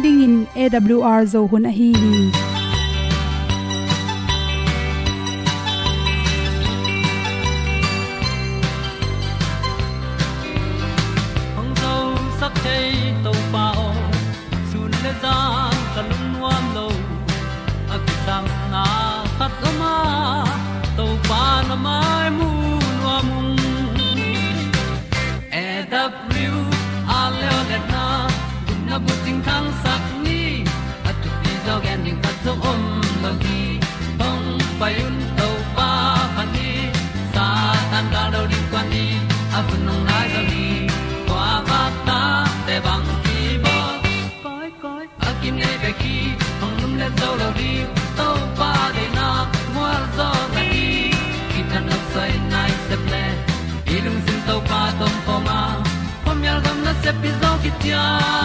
ding in awr zo hun a hi hi. Pi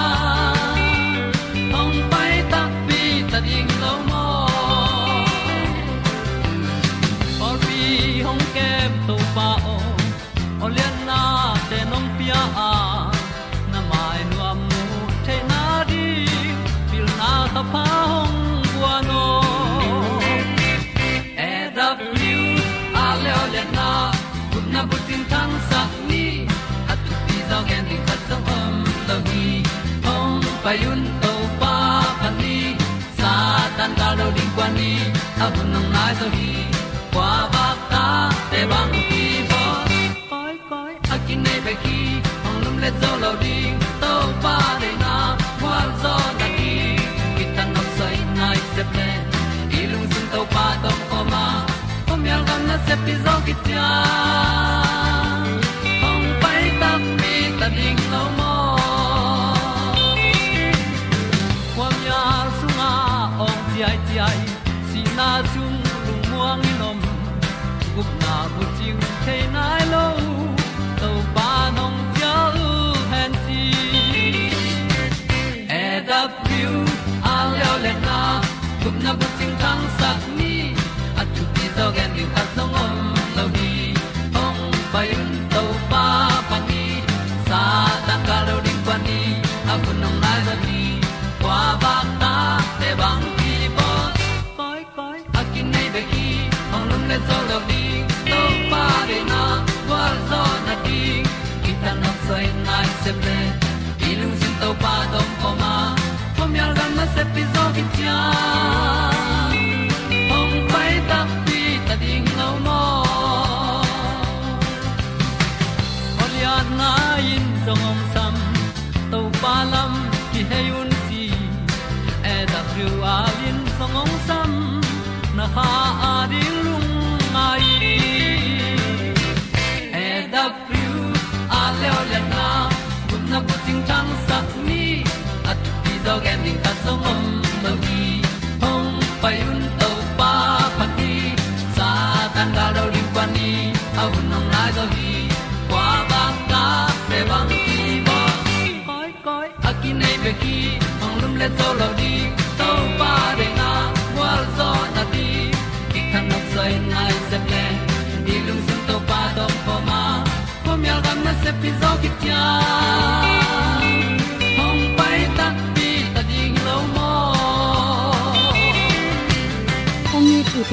came ki tia ong pai ta pi ta ding lo mo Olian na in song om sam to pa lam ki hay un ti e da thru a lin song om sam na ha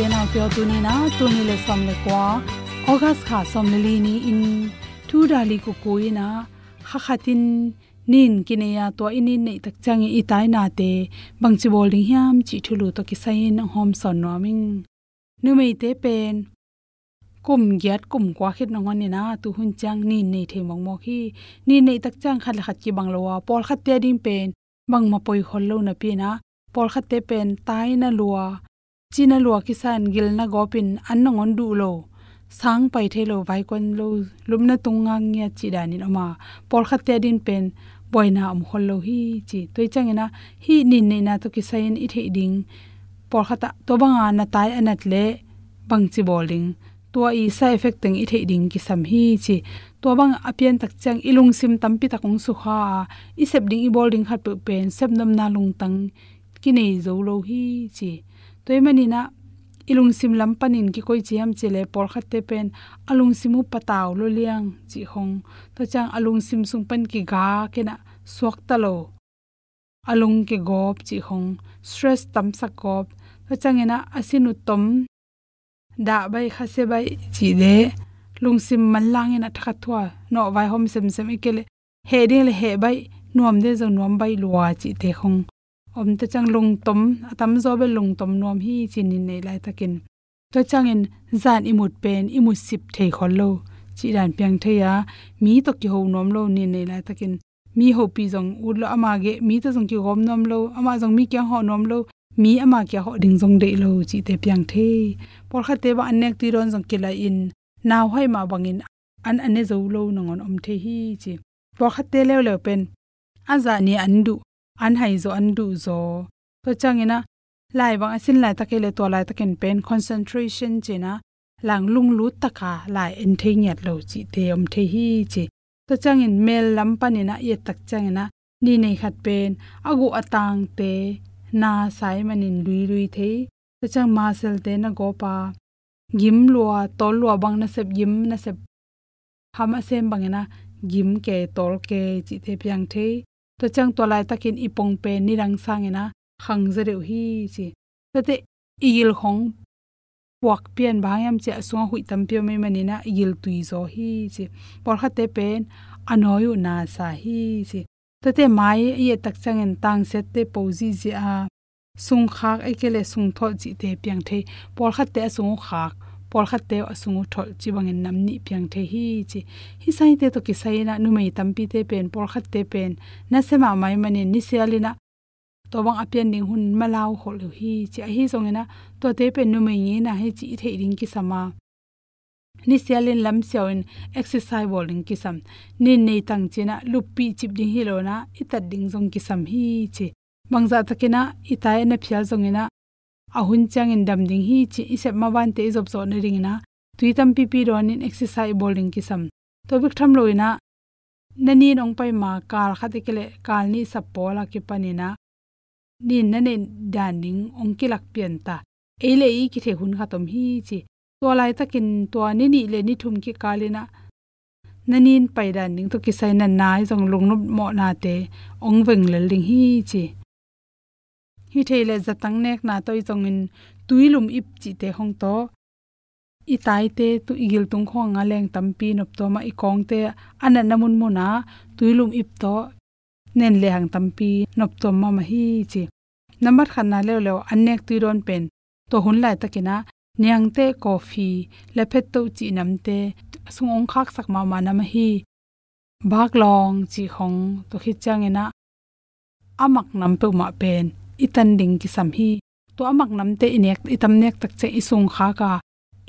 na pyo tu ni na tu ni le som le kwa august kha som le li ni in tu dali ku ko ina kha khatin nin kineya à, to inin nei tak changi i tai na te bangchi bowling hiam chi thulu to ki sain hom son no ming nu mei te pen kum gyat kum kwa khit nongon ni na tu hun chang ni nei the mong mo khi. Ni nei tak chang khat khat ki bang lo wa pol khat te ding pen bang ma poi khol lo na pi na pol khat te pen tai na lua china lua ki san gil na gopin an nongon du lo sang pai the lo vai kon lo tung tungang nya chi dani ma pol khat te din pen boy na am khol lo hi chi. Toi changena hi nin nei na to ki sain i the ding por khata to banga na tai anat le bang chi bowling tua i sa effect teng i thei ding ki sam hi chi. To bang apian tak chang ilung sim tampi takong su kha. I sep ding i bowling khat pe pen sep nam na lung tang ki nei zo lo hi chi. Toy mani na ilung sim lam panin ki koi chiam chile por khat te pen alung simu pataw lo liang chi hong. To chang alung sim sung pan ki ga ke na suak ta lo. Alung ke gop chi hong, stress tam sa gop. To changena asinu tom da bai khase bai chi de lungsim manlang ina thakha thwa no vai hom sem sem e ikele he ding le he bai, nuam de zo nuam bai luwa chi te khong. Om te chang lung tom, atam zo be lung tom nuam hi chin in nei lai takin. To chang in zan imut pen, imut sip the khol lo. Chi dan piang the ya mi to ki ho nuam lo ni nei lai takin. Mi ho pi jong u lo ama ge, mi to jong ki gom nuam lo, ama jong mi kya ho nuam lo mi ama kya ho ding jong de lo chi te pyang the. Por kha te ba anek ti ron jong kila in. Naw hai ma bangin an ane zo lo nongon om the hi chi. Por kha te le le pen. Aza ni andu an hai zo andu zo. To changina lai bang asin lai takele to lai taken pen. Concentration chena lang lung lu taka lai en the nyat lo chi te om the hi chi. To changin mel lam panina ye tak changina ni nei khat pen. Agu atang te na sai manin lui lui the. Ta chang ma sel te na go pa. Gim lua, tol lua bang na sep, gim na sep. Hama sem bangena gim ke, tol ke, chi the pyang the. Ta chang to lai takin ipong pe ni rang sangena khang zare hi, chi. Ta te igil khong puak pian bayam che aswa hui tam pyo me manina igil tui zo hi, chi. Por kha te pen anoyu na sa hi, chi tate mai, ye tak chang en tang set te pozi ji a sung khak, ekele sung tho chi te piang the. Por khat te sung khak por khat te asungu tho chi bangin namni piang the hi chi hi sai te to ki sai na, nu mei tampi te pen por khat te pen. Na se ma mai mani ni se sialina to bang apian ding hun malau hol hi chi hi zongena to te pen nu mei nge na, he chi the ring ki sama ni sialin lam siawin exercise bowling kisam. Ni nei tang china lupi chip ding hi lo na itat ding jong kisam hi chi. Mangza takina itai na phial zongena ahun chang in dam ding hi chi. Isep ma ban te job zo ne ring na tuitam pp ron in exercise bowling kisam. To bik tham loina nani nong pai ma kal khate kele kal ni sapola ki panina ni na ne daning ongki lak pian ta. Ele i ki the hun khatom hi chi to lai takin to ni ni le ni thum ki kalina nanin pai dan ning to ki sai na nai jong lung no mo na te ong veng le ling hi chi hi theile zatang nek na toi chongin tuilum ip chi te hong to i tai te tu igil tung khong nga leng tampi nop to ma i kong te anan namun mu na tuilum ip to nen le hang tampi nop to ma ma hi chi number khan na le le anek tu ron pen to hun lai takina nyang te coffee le phet to chi nam te sung ong khak sak ma ma nam hi. Bak long chi khong, to khi changena amak nam pe ma pen, itan ding ki sam hi. To amak nam te inek, itam nek tak che isung kha ka.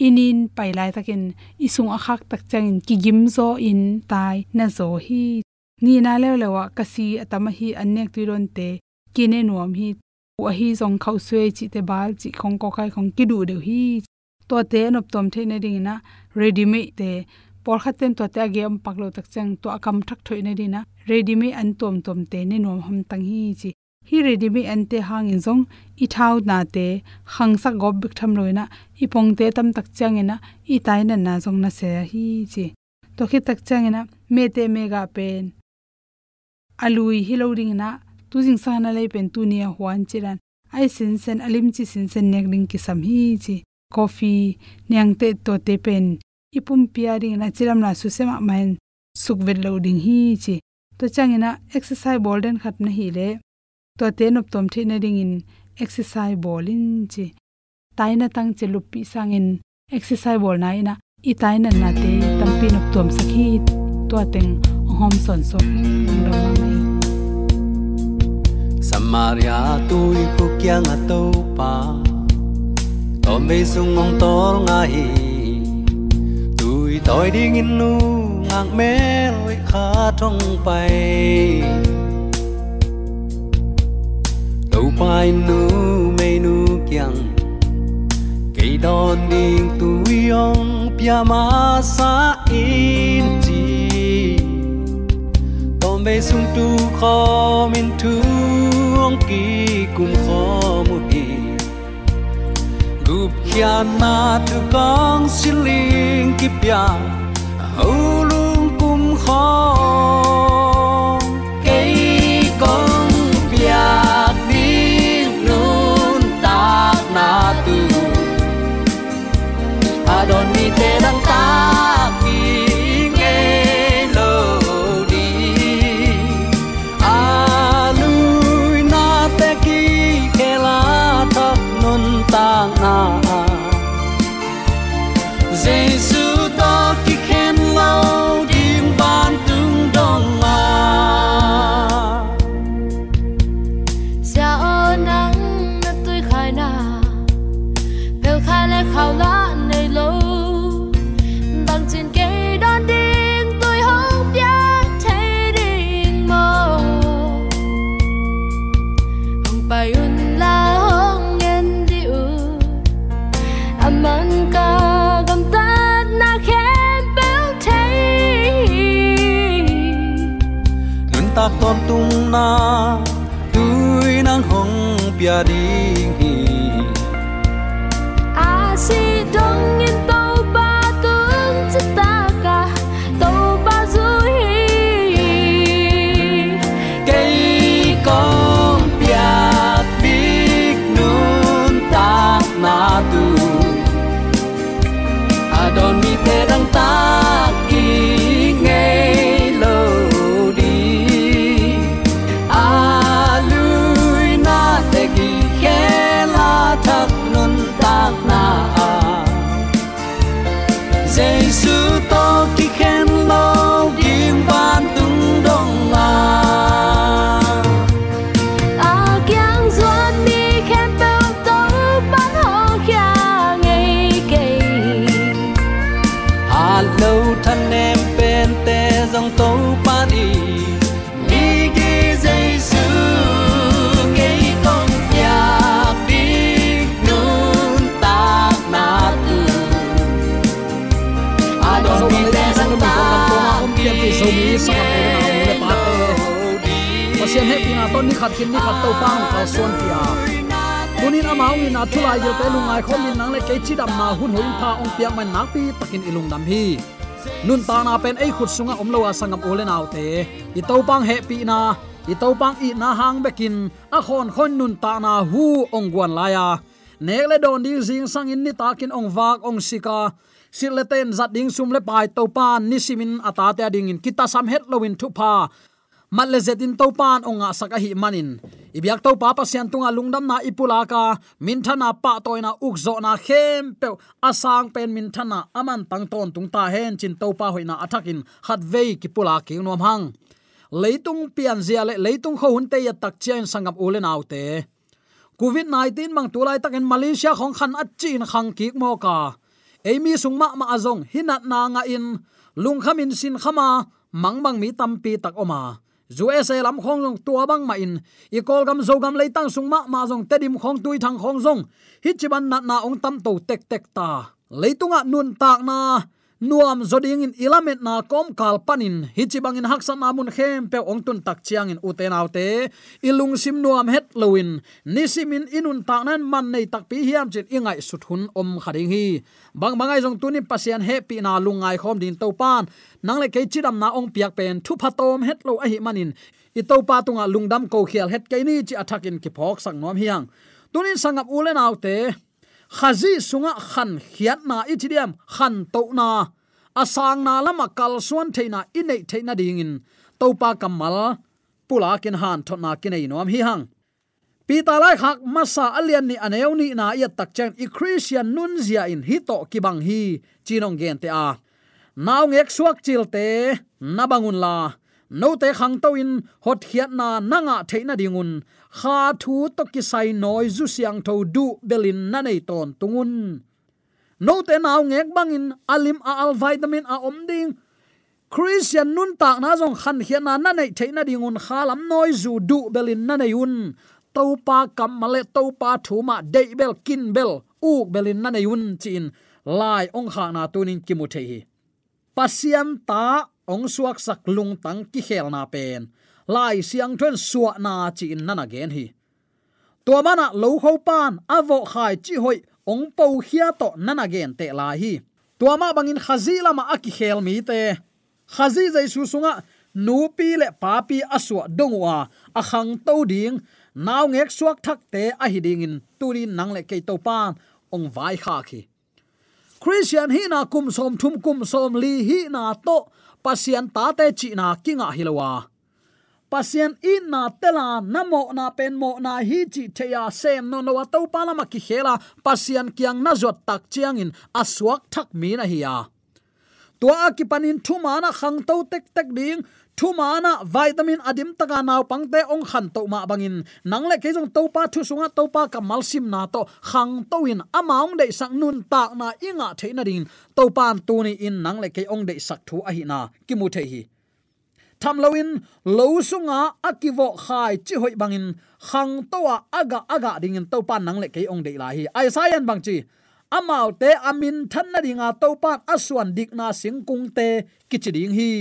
Inin pailai takin, isung akhak tak changin ki gim zo in tai na zo hi. Ni na le lewa kasi atama hi anek tuiron te, kine nuam hi wa hi zong khau swe chi te bal chi khong ko khai khong ki du de hi. To te nop tom the ne ding na ready me te por khaten to ta gem paklo tak chang to akam thak thoi ne dina ready me an tom tom te ne nom ham tang hi chi. Hi ready me an te hang in zong. I thau na te khang sa gob bik tham loina i pong te tam tak chang ina. I tai na na zong na se hi chi. To khi tak chang ina. Me te me ga pen. Alui hi lo ring na tu jing sa na le pen tu nia huan chiran ai sin sen, alim chi sin sen nek ring ki sam hi chi. Coffee nyang te, to te pen. Ipum pia ring na chiram na su sema main suk vel lo ding hi chi. To changena exercise bolden khat na hi le. To te nop tom the na ring in exercise bolin chi. Tai na tang che lupi sangin exercise bol na ina. I tai na na te tampi nop tom sakhi to teng hom son so lo ma mai samaria, tui khu kia nga tâu pa. To mê sung ngong tol nga hi tui toi đi nghìn nu ngang lôi khá trông bay. Tâu bay nu, mê nu kiang. Cây đòn đi tui yong pia ma sa in chi. Tom mê sung tu khó min tu ong ki kum kho mu hi gup khian na tu kong siling ki pia au lung kum kho cây con ti so mi sa ka le pa te pasien he pina ton ni khat kin ni khat to pang ka son pia tunin amao ni na thulai yo te lungai khom min nang le ke chi dam na hun hoin pha ong piang man nak pi takin ilung dam hi. Nun ta na pen ei khut sunga om lowa à, sangam ole naw te i to pang he pi na i to pang i na hang bekin a à khon khon nun ta na hu ong gwan la ya à. nek le don ding jing sang in ni ta takin ong wak ong sika sileten zat ding sum le pai, to pan ni simin ata te ding in. Kita sam het lowin thu pa. Mat le zetin to pan onga saka hi manin ibyak to pa pasyan tunga lungdam na ipula ka. Min thana pa toina ukzo na khem pe asang pen min thana aman tang ton tung ta hen chin to pa hoina athakin khat vei ki pula ki nom hang. Leitung pian zia le, leitung kho hun te ya tak chen sangam ulen autte covid 19 mang tulai takin malaysia khong khan at chin khang ki mo ka emi sungma ma azong hinat na nga in. Lung khamin sin khama mangbang mi tampi tak oma. Zu ese lam khong jong tua bang ma in. I kol gam zo gam leitang sungma ma jong tedim khong tui thang khong jong hi chiban na na ong tam to tek tek ta. Leitunga nun tak na nuam zoding in ilamet na kom kal panin. Hichibang in haksan namun khem pe ong tun tak chiang in uten autte. Ilung sim nuam het loin nisimin inun tak nan man nei tak pi hiam chin ingai suthun om kharing hi. Bang bangai jong tuni pasian he pi na lungai khom din to pan nang le ke chidam na ong piak pen thu phatom het lo a hi manin. I to pa tunga lungdam ko khial het ke ni chi athakin ki phok sang nom hiang. Tunin sangap ulen autte khazi sunga khan khiat na ichidiam khan to na. Asang na lama kal suan theina inei theina dingin. Topa kamal, pula kin han thona kin ei nom hi hang. Pita lai khak masa alian ni aneu ni na ya tak chen i christian nun zia in hi to ki bang hi, chinong gen te a. Naung ek suak chil te, na bangun la no te khang to in, hot khiat na nanga theina dingun. Kha thu to ki sai noi zu siang tho du belin na nei ton tungun. No te naw ngek bangin alim a al vitamin a om ding. Christian nun tak na jong khan khian na na nei theina dingun. Khalam noi zu du belin na nei un. Topa kam male topa thuma dei bel, kin bel, uk belin na nei un chin. Lai ong kha na tunin kimu thei hi. Ta ong suak sak lung tang ki khel na pen. Lai siang thon suwa na chi in nana gen hi to mana lo kho pan avo khai chi hoi, ong po hia to nana gen te la hi. To ma bangin khazi lama aki khel mi te. Khazi jai su sunga, nu pi le pa pi aswa dongwa a khang to ding naw ngek suak thak te a hi ding in turi nang le ke to pan, ong vai kha khi christian hi na kum som thum kum som li hi na to pasian ta te chi na kinga hilowa pasian in na tela namo na pen mo na hi chi theya sem no no to palama ki khela pasian kyang na zot tak chiang in aswak thak mi na hiya tua akipanin thumana khang to tek tek ding thu thumana vitamin adim taka naw pangte ong khan to ma bangin. Nangle ke jong to pa thu sunga to pa kamal sim na to khang to in amaung de sang nun tak na inga theina din. To pan tu ni in nangle ke ong de sak thu a hi na. Ki mu the hi. Tham loin lo sunga akivo khai chi hoi bangin. Khang towa aga aga dingin to pan nangle ke ong de la hi. Ai sayan bang chi? Amau te amin than na dinga to pan aswan dik na singkung te kichiding hi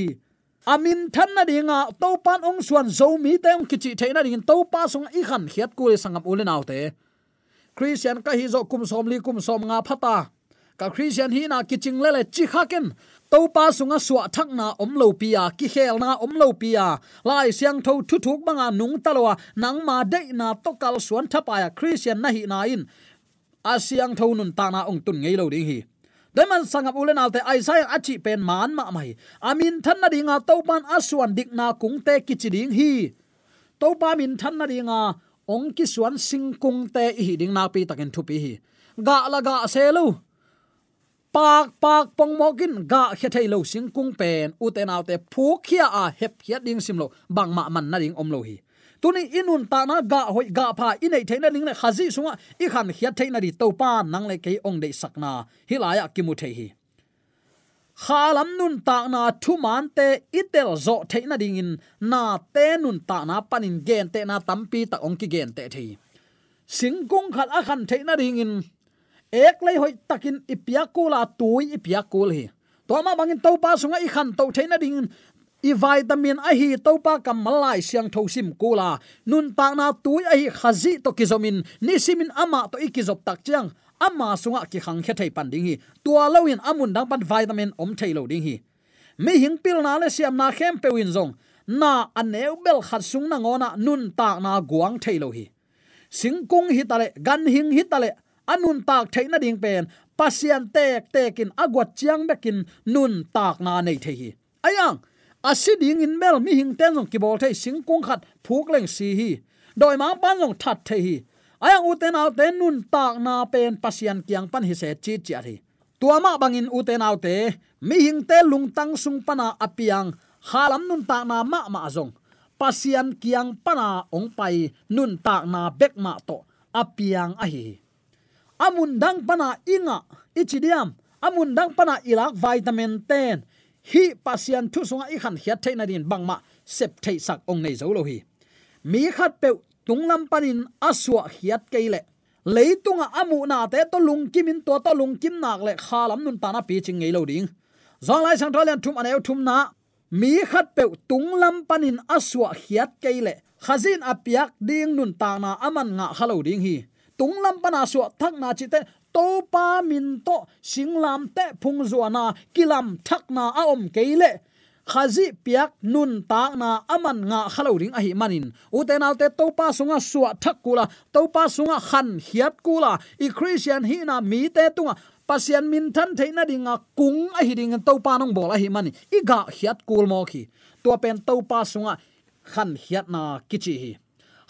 amin than na dinga to pan ong suan zo mi te ong kichi theina ding to pa sung i khan khiat ku le sangam ule naw te. Christian ka hi zo kum som li kum som nga phata. Ka christian hi na kiching le le chi khaken to pa sunga suwa thak na om lo pia ki khel na om lo pia lai siang tho thu thuk banga nung talwa nang ma de na to kal suan thapa ya christian na hi na in. Asiang tho nun ta na ong tun ngei lo ding hi deman sangap ulen alte aisai achi pen man ma mai. Amin than na dinga topan aswan dikna na te kichiding hi. Topa min than na dinga ong ki suan sing kung te hi ding na pi takin thu pi hi. Ga la ga se lo pak pak pong mokin ga khe thei lo sing kung pen u te naw te phu khia a hep khia ding sim lo. Bang ma man na ding om lo hi tuni inun ta na ga hoi ga pha inei theina ling le khazi sunga i khan hiat theina ri to pa nang le ke ong dei sakna hilaya kimu the hi. Khalam nun ta na thu man te itel zo theina ding in, na te nun ta na panin gen te na tampi ta ong ki gen te thi. Singkung khat a khan theina ding in, ek lei hoi takin ipia kula tui ipia kul hi. To ma bangin to pa sunga i khan to theina ding i vitamin a hi to pa kam malai siang tho sim kula. Nun ta na tui a hi khazi to kizomin. Ni simin ama to ikizop tak chiang. Ama sunga ki khang khe thei pan ding hi. Tua loin amun dang pan vitamin om thei lo ding hi. Mi hing pil na le siam na khem pe win zong. Na aneu bel khat sung na ngona nun ta na guang thei lo hi. Singkung hi tale gan hing hi tale anun tak theina ding pen. Pasian tek tekin agwat chiang bekin nun tak na nei thei hi. Ayang asiding in mel mi hing ten jong ki bol thei sing kung khat phuk leng si hi. Doi ma pan jong that the hi. Ayang uten out ten nun tak na pen pasian kiang pan hi se chi chi hi tuama bangin uten out te, mi hing te lung tang sung pana apiang, halam nun tak na ma ma jong pasian kiang pana ong pai, nun tak na bek ma to, apiang a hi. Amun dang pana inga ichidiam amun dang pana ilak vitamin ten hi, pasian thu sunga i khan hiat theina din bangma sep thei sak ong nei zo lo hi. Mi khat pe tunglam panin aswa hiat keile leitunga amu na te to lung kimin to to lung kim nak le khalam nun tana pi ching ngei lo ding. Zong lai sang thalian thum aneu thum na, mi khat pe tunglam panin aswa hiat keile khazin apiak ding nun ta na aman nga khalo ding hi. Tunglam pana su thak na chi te to pa min to singlam te phung zuana kilam thakna a om keile. Khazi piak nun ta na aman nga khalo ring a manin. Uten alte to pa sunga suwa thakula to pa sunga khan hiat kula. I christian hi na mi te tunga. Pasian min than theina dinga kung a hi ding to pa nong bol a hi mani. I ga hiat kul mo khi. To pen to pa sunga khan hiat na kichi hi.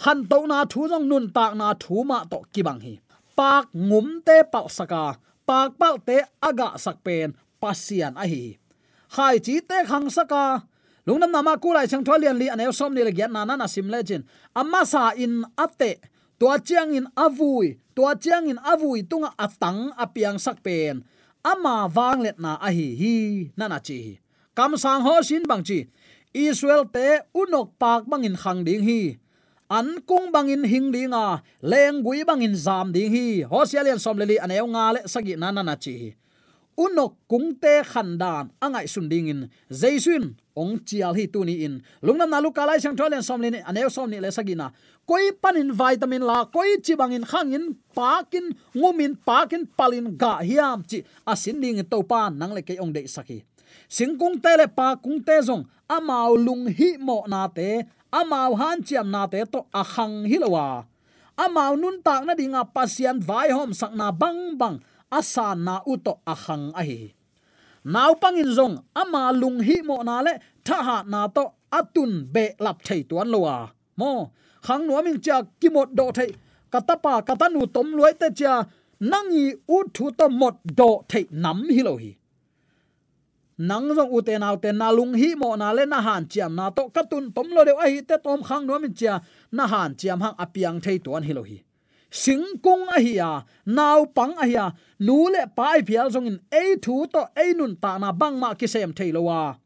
Han to na thu jong nun tak na thu ma to kibang hi pak ngum te pal saka pak pal te aga sak pen, pasian a hi. Khai chi te khang saka. Lungnam nama kulai chang tholian li anew som ni le gyan nana na sim legend. Amma sa in ate tua chiang in avui tua chiang in avui tunga atang apiang sak pen. Ama wang let na a hi hi, na chi. Kam sang ho sin bang chi. Israel te unok pak bangin khang ding hi an kung bangin hing dinga leng gui bangin zam ding hi hosialian som leli aneu nga le sagi nana na chi. Unok kung te khandan angai sun ding in. Jaisun ong chial hi tuni in. Lungna nalu kalai sang tholen som leni aneu som ni le sagina koi panin vitamin la, koi chi bangin khangin pakin ngumin pakin palin ga hiam chi. Asin ding to pa nang le ke ong de saki. Singkung te le pa kung te zong amau lung hi mo na te amau han chiam na te to ahang hilowa amau nun tak na dinga pasian vai hom sak na bang bang, asa na uto ahang ahi nau pangin zong, ama lung hi mo na le, tha ha na to atun be lap thei tuan lowa mo khang nuam in cha kimot do thei, katapa katanu tom luai te cha nangi u thu to mot do thei nam hi lo hi nang zong uten naw na lung hi mo na le na han chiam na to katun tom lo de ai te tom khang no min chia. Na han chiam hang apiang thei tuan hi lo hi. Sing kung a hi ya à, naw pang a hi ya à, nu le pai phial zong in e thu to e nun ta na bang ma ki sem thei lo wa à.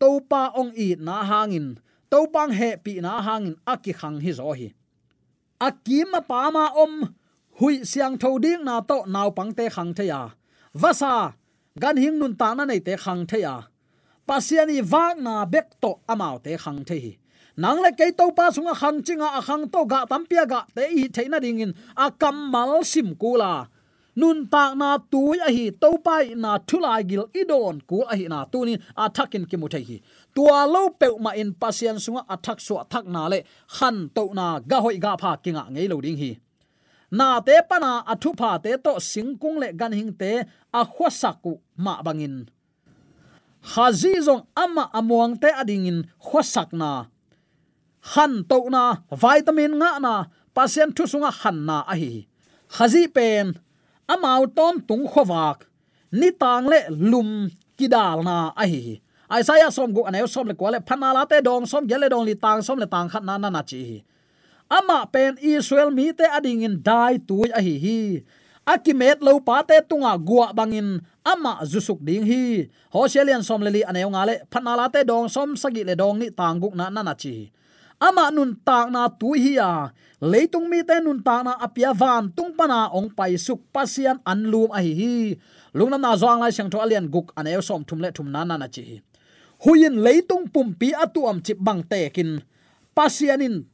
to pa ong i na hangin to pang he pi na hangin aki khang hi zo hi. Akim pa ma om, hui siang tho ding na to naw pang te khang thaya vasa gan hing nun ta na nei te khang the ya pasiani wak na bek to amao te khang the hi. Nang le ke to pa sunga khang chinga, a khang to ga tampia ga te hi theina dingin a kam mal sim kula nun ta na tu a hi, to pai na thulai gil idon ku a hi na tu ni, a thakin ki mu thei hi. Tua lo pe ma in pasian sunga athak so thak na le, khan to na ga hoi ga pha kinga ngei lo ding hi na te pana athu pha te to singkung le gan hing te a khwasaku ma bangin. Hazi zong ama amuang te adingin in khwasak na. Han to na vitamin nga na pasien thu sunga han na a hi hazi pen, amau ton tung khowak, ni tang le lum kidal na a hi Isaiah som gu aneu som le kwale phanala te dong som gele dong li tang som le tang khat na na na chi ama pen Israel mi te ading in dai tu a hi hi. Akimet lo pa te tunga gua bangin ama zusuk ding hi. Hoselian som leli aneu nga le phanala te dong som sagi le dong ni tangguk na na chi. Ama nun tak na tu hi ya. Leitung mi te nun tak na apia van tung pana ong pai suk pasian anlum a hi hi. Lungnam na zong lai sang tho alian guk aneu som thum le thum na na chi. Huyin leitung pumpi atuam chip bang te kin pasianin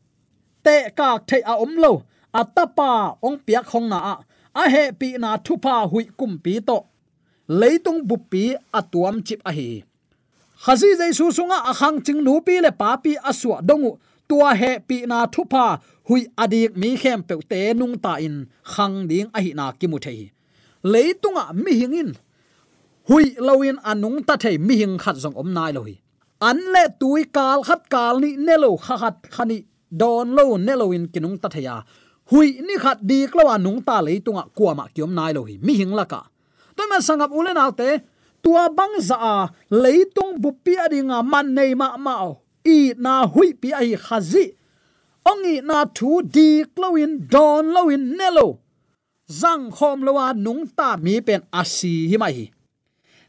te ka the a à om lo atapa à, ong piak khong na a à, a he pi na thu pa hui kum pi to. Leitung bu pi atuam chip a hi khazi jai su sunga a khang ching nu pi le pa pi aswa dongu tua he pi na thu pa hui adik mi khem pe te nung ta in khang ding a hi na ki mu thei leitunga mi hingin hui loin anung ta thei mi hing khat zong om nai lo hi an le tui kal khat kal ni nelo kha khat khani don lo neloin kinung ta theya hui ni khat di klawa nung ta le tunga kwa kiom nai lo hi. Mi hing laka ka. Toy sangap ulen alte tua bang za a leitung bupi adinga man nei ma ma i na hui pi ai khazi. Ongi na thu di klowin don lowin nelo zang khom lowa nung ta mi pen asi hi mai hi.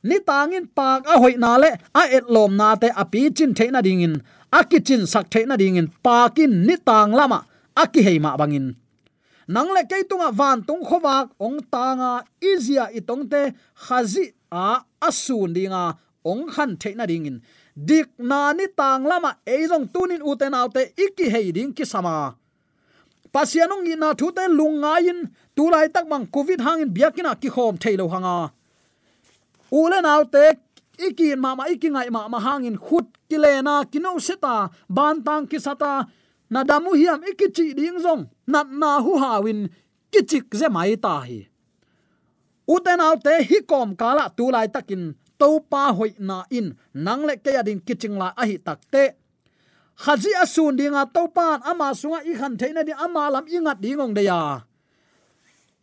Ni tangin pak a hoi na le a et lom na te api chin theina dingin akichin ki na sak theina dingin pakin ni tang lama, aki heima bangin nang le keitunga van tung khowak ong tanga izia itong te, khazi a asun dinga ong khan theina dingin dik na ni tang lama eizong tunin uten autte iki hei ding ki sama. Pasianong ina thu te lungain tulai tak mang covid hangin biakina ki khom thailo hanga. Ule autte te ikin ma ma ikingai ma ma hangin khut, kilena kino seta ban tang ki na damu hiam ikichi ding zong nat na hu hawin kichik ze mai ta hi uten aw hi kom kala tu lai takin to pa hoi na in nang le ke adin kiching la a hi takte khazi asun dinga to pan ama sunga i khan theina di ama lam ingat dingong de ya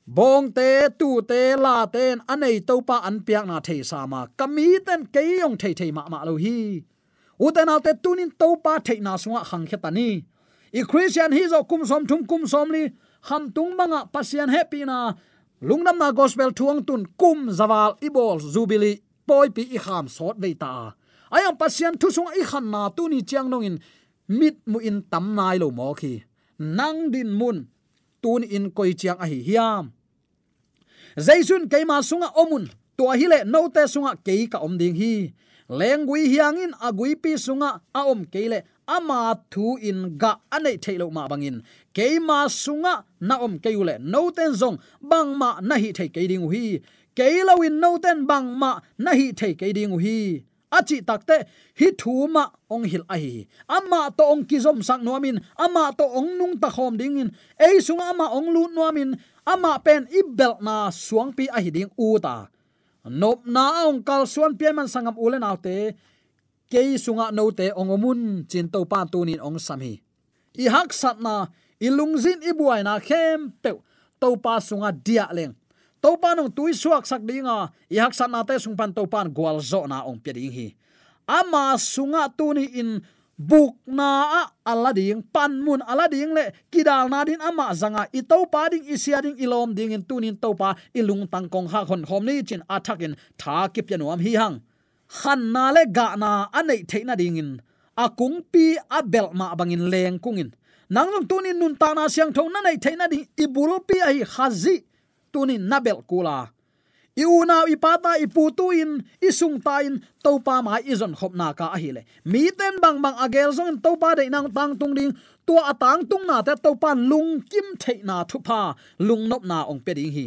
bong te, tu te, la ten anei to pa an piak na thei sama kami ten ke yong thei thei ma ma lo hi. U te nau te tunin to pa thei na sunga khang khetani i christian hi zo kum som thum kum som li. Ham tung manga pasian happy na. Lungnam na gospel thuang tun kum zawal ibol zubili poi pi i kham sot ve ta. Ayang pasian thu sung i khan na tu ni chiang nong in. Mit mu in tam nai lo mo khi. Nang din mun tun in koi chiang a hi hiam zaisun keima sunga omun to hile no te sunga ke ka om ding hi lengui hiangin agui pi sunga a om à keile ama à thu in ga anei à thailo ma bangin keima sunga na om keule no ten zong bang ma na hi thei ke ding hi keilo in no ten bang ma na hi thei ke ding hi achi takte hi thuma ong hil ahi ama to ong kizom sak nuamin, ama to ong nung ta khom dingin. ei sunga ama ong lu nuamin, ama pen ibel na suang pi ahi ding uta ta nop na ong kal suan pi man sangam ulen autte ke sunga no te ongomun chin to pa tu nin ong sami. i hak sat na ilung zin ibuai na khem pe to pa sunga dia leng to pa tui suak sak dinga. I hak sat na te sung pan to pan gwal zo na ong pe ding hi. Ama sunga tu ni in buk na a alading pan mun alading le, kidal na din ama zanga. I to pa ding, i sia ding ilom ding, in tunin to pa ilung tang kong ha hon khom ni chin athakin tha ki pianuam hi hang. Khan na le ga na anei theina ding in. Akung pi abel ma bangin leng kungin nang jong tunin nun ta na siang thong na nei theina ding ibul pi ai khazi tunin nabel kula. I una i pata in isung ta in topa ma izon khop na ka ahile. Mi ten bang bang agel zong topa de nang tang tung ding, tua atang tung na te topa lung kim thei na thu pa lung nop na ong pe ding hi.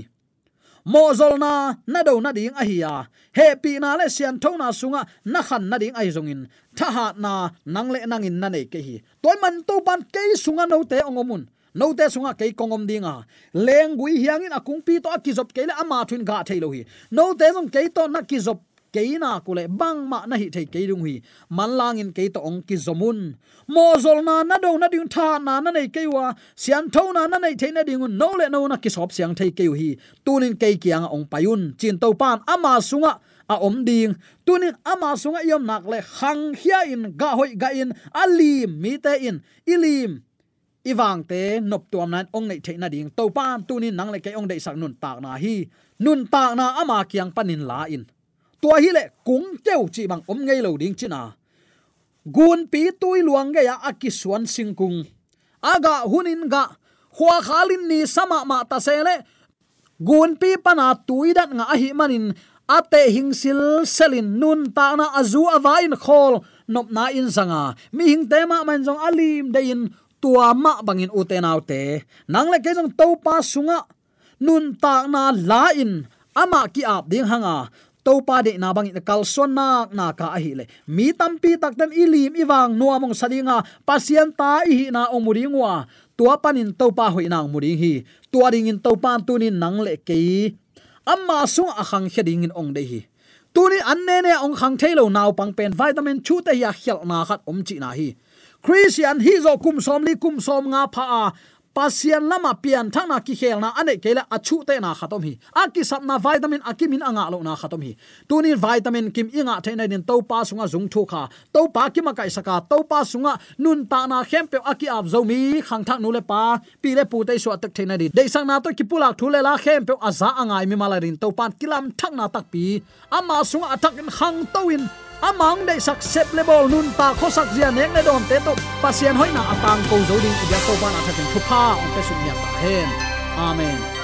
Mo zol na na do na ding ahia he pi na le sian tho na sunga, na khan na ding ai zong in tha ha na, nang le nang in na nei ke hi. Toy man to ban ke sunga no te ongomun no te sunga ke kongom dinga. Leng gui hiang in akung pi to akizop ke le ama thun ga thailo hi no te jong ke to na kizop keina kule bang ma na hi thei ke dung hi. Man lang in ke to ong ki zomun mo zol na na do na ding tha na na nei ke wa. Sian tho na na nei thei na ding no le no na ki sop siang thei ke hi. Tunin ke kiang ong payun. Chin to pan ama sunga a om ding. Tunin ama sunga yom nak le hang hia in, ga hoi ga in ali mi te in ilim iwang te, nop tuam nan ong nei theina ding. To pan tunin nang le ke ong dei sak nun tak na hi. Nun tak na ama kyang panin la in. Tua hi le kung teu chi bang om ngei lo ding china gun pi tui luang ge ya akisuan singkung aga hunin ga khwa khalin ni sama ma ta se le. Gun pi pana tui dat nga hi manin. Ate hingsil selin nun ta na azu avain khol. Nop na in sanga mi hing tema man jong alim de in tua ma bangin uten autte nang le ke jong to pa sunga. Nun ta na la in. Ama ki ap ding hanga. To pa de na bangin kal son na na ka a hi le. Mi tam pi tak tan ilim iwang no among sadinga pasien ta i na omuri ngwa tua panin to pa hoi nang muri hi. Tua ding in to pan tunin nang le ke amma sung a khang khading in ong de hi. Tuni anne ne ong khang thailo naw pang pen vitamin chu te ya khel na khat om chi na hi christian hi zo kum som li kum som nga pha a. Pasian lama pian thang na ki khel na ane kela achu te na khatom hi. Aki sap na vitamin akimin anga lo na khatom hi. Tunin vitamin kim inga thaina din to pa sunga zung thu kha. To pa ki ma kai saka to pa sunga nun ta na khem pe aki ap zo mi khang thak nu le pa. Pi le pu te so tak thaina di de sang na to ki pulak thu le la khem pe aza anga mi mala rin to pan kilam thak na tak pi. Ama sunga atak in khang to in amang dei sak sep bol nun ta kho sak zia nek le dom te to. Pasien hoina atang ko zo ding ya to ban athakin thu pha on pe sum ya ta hen amen.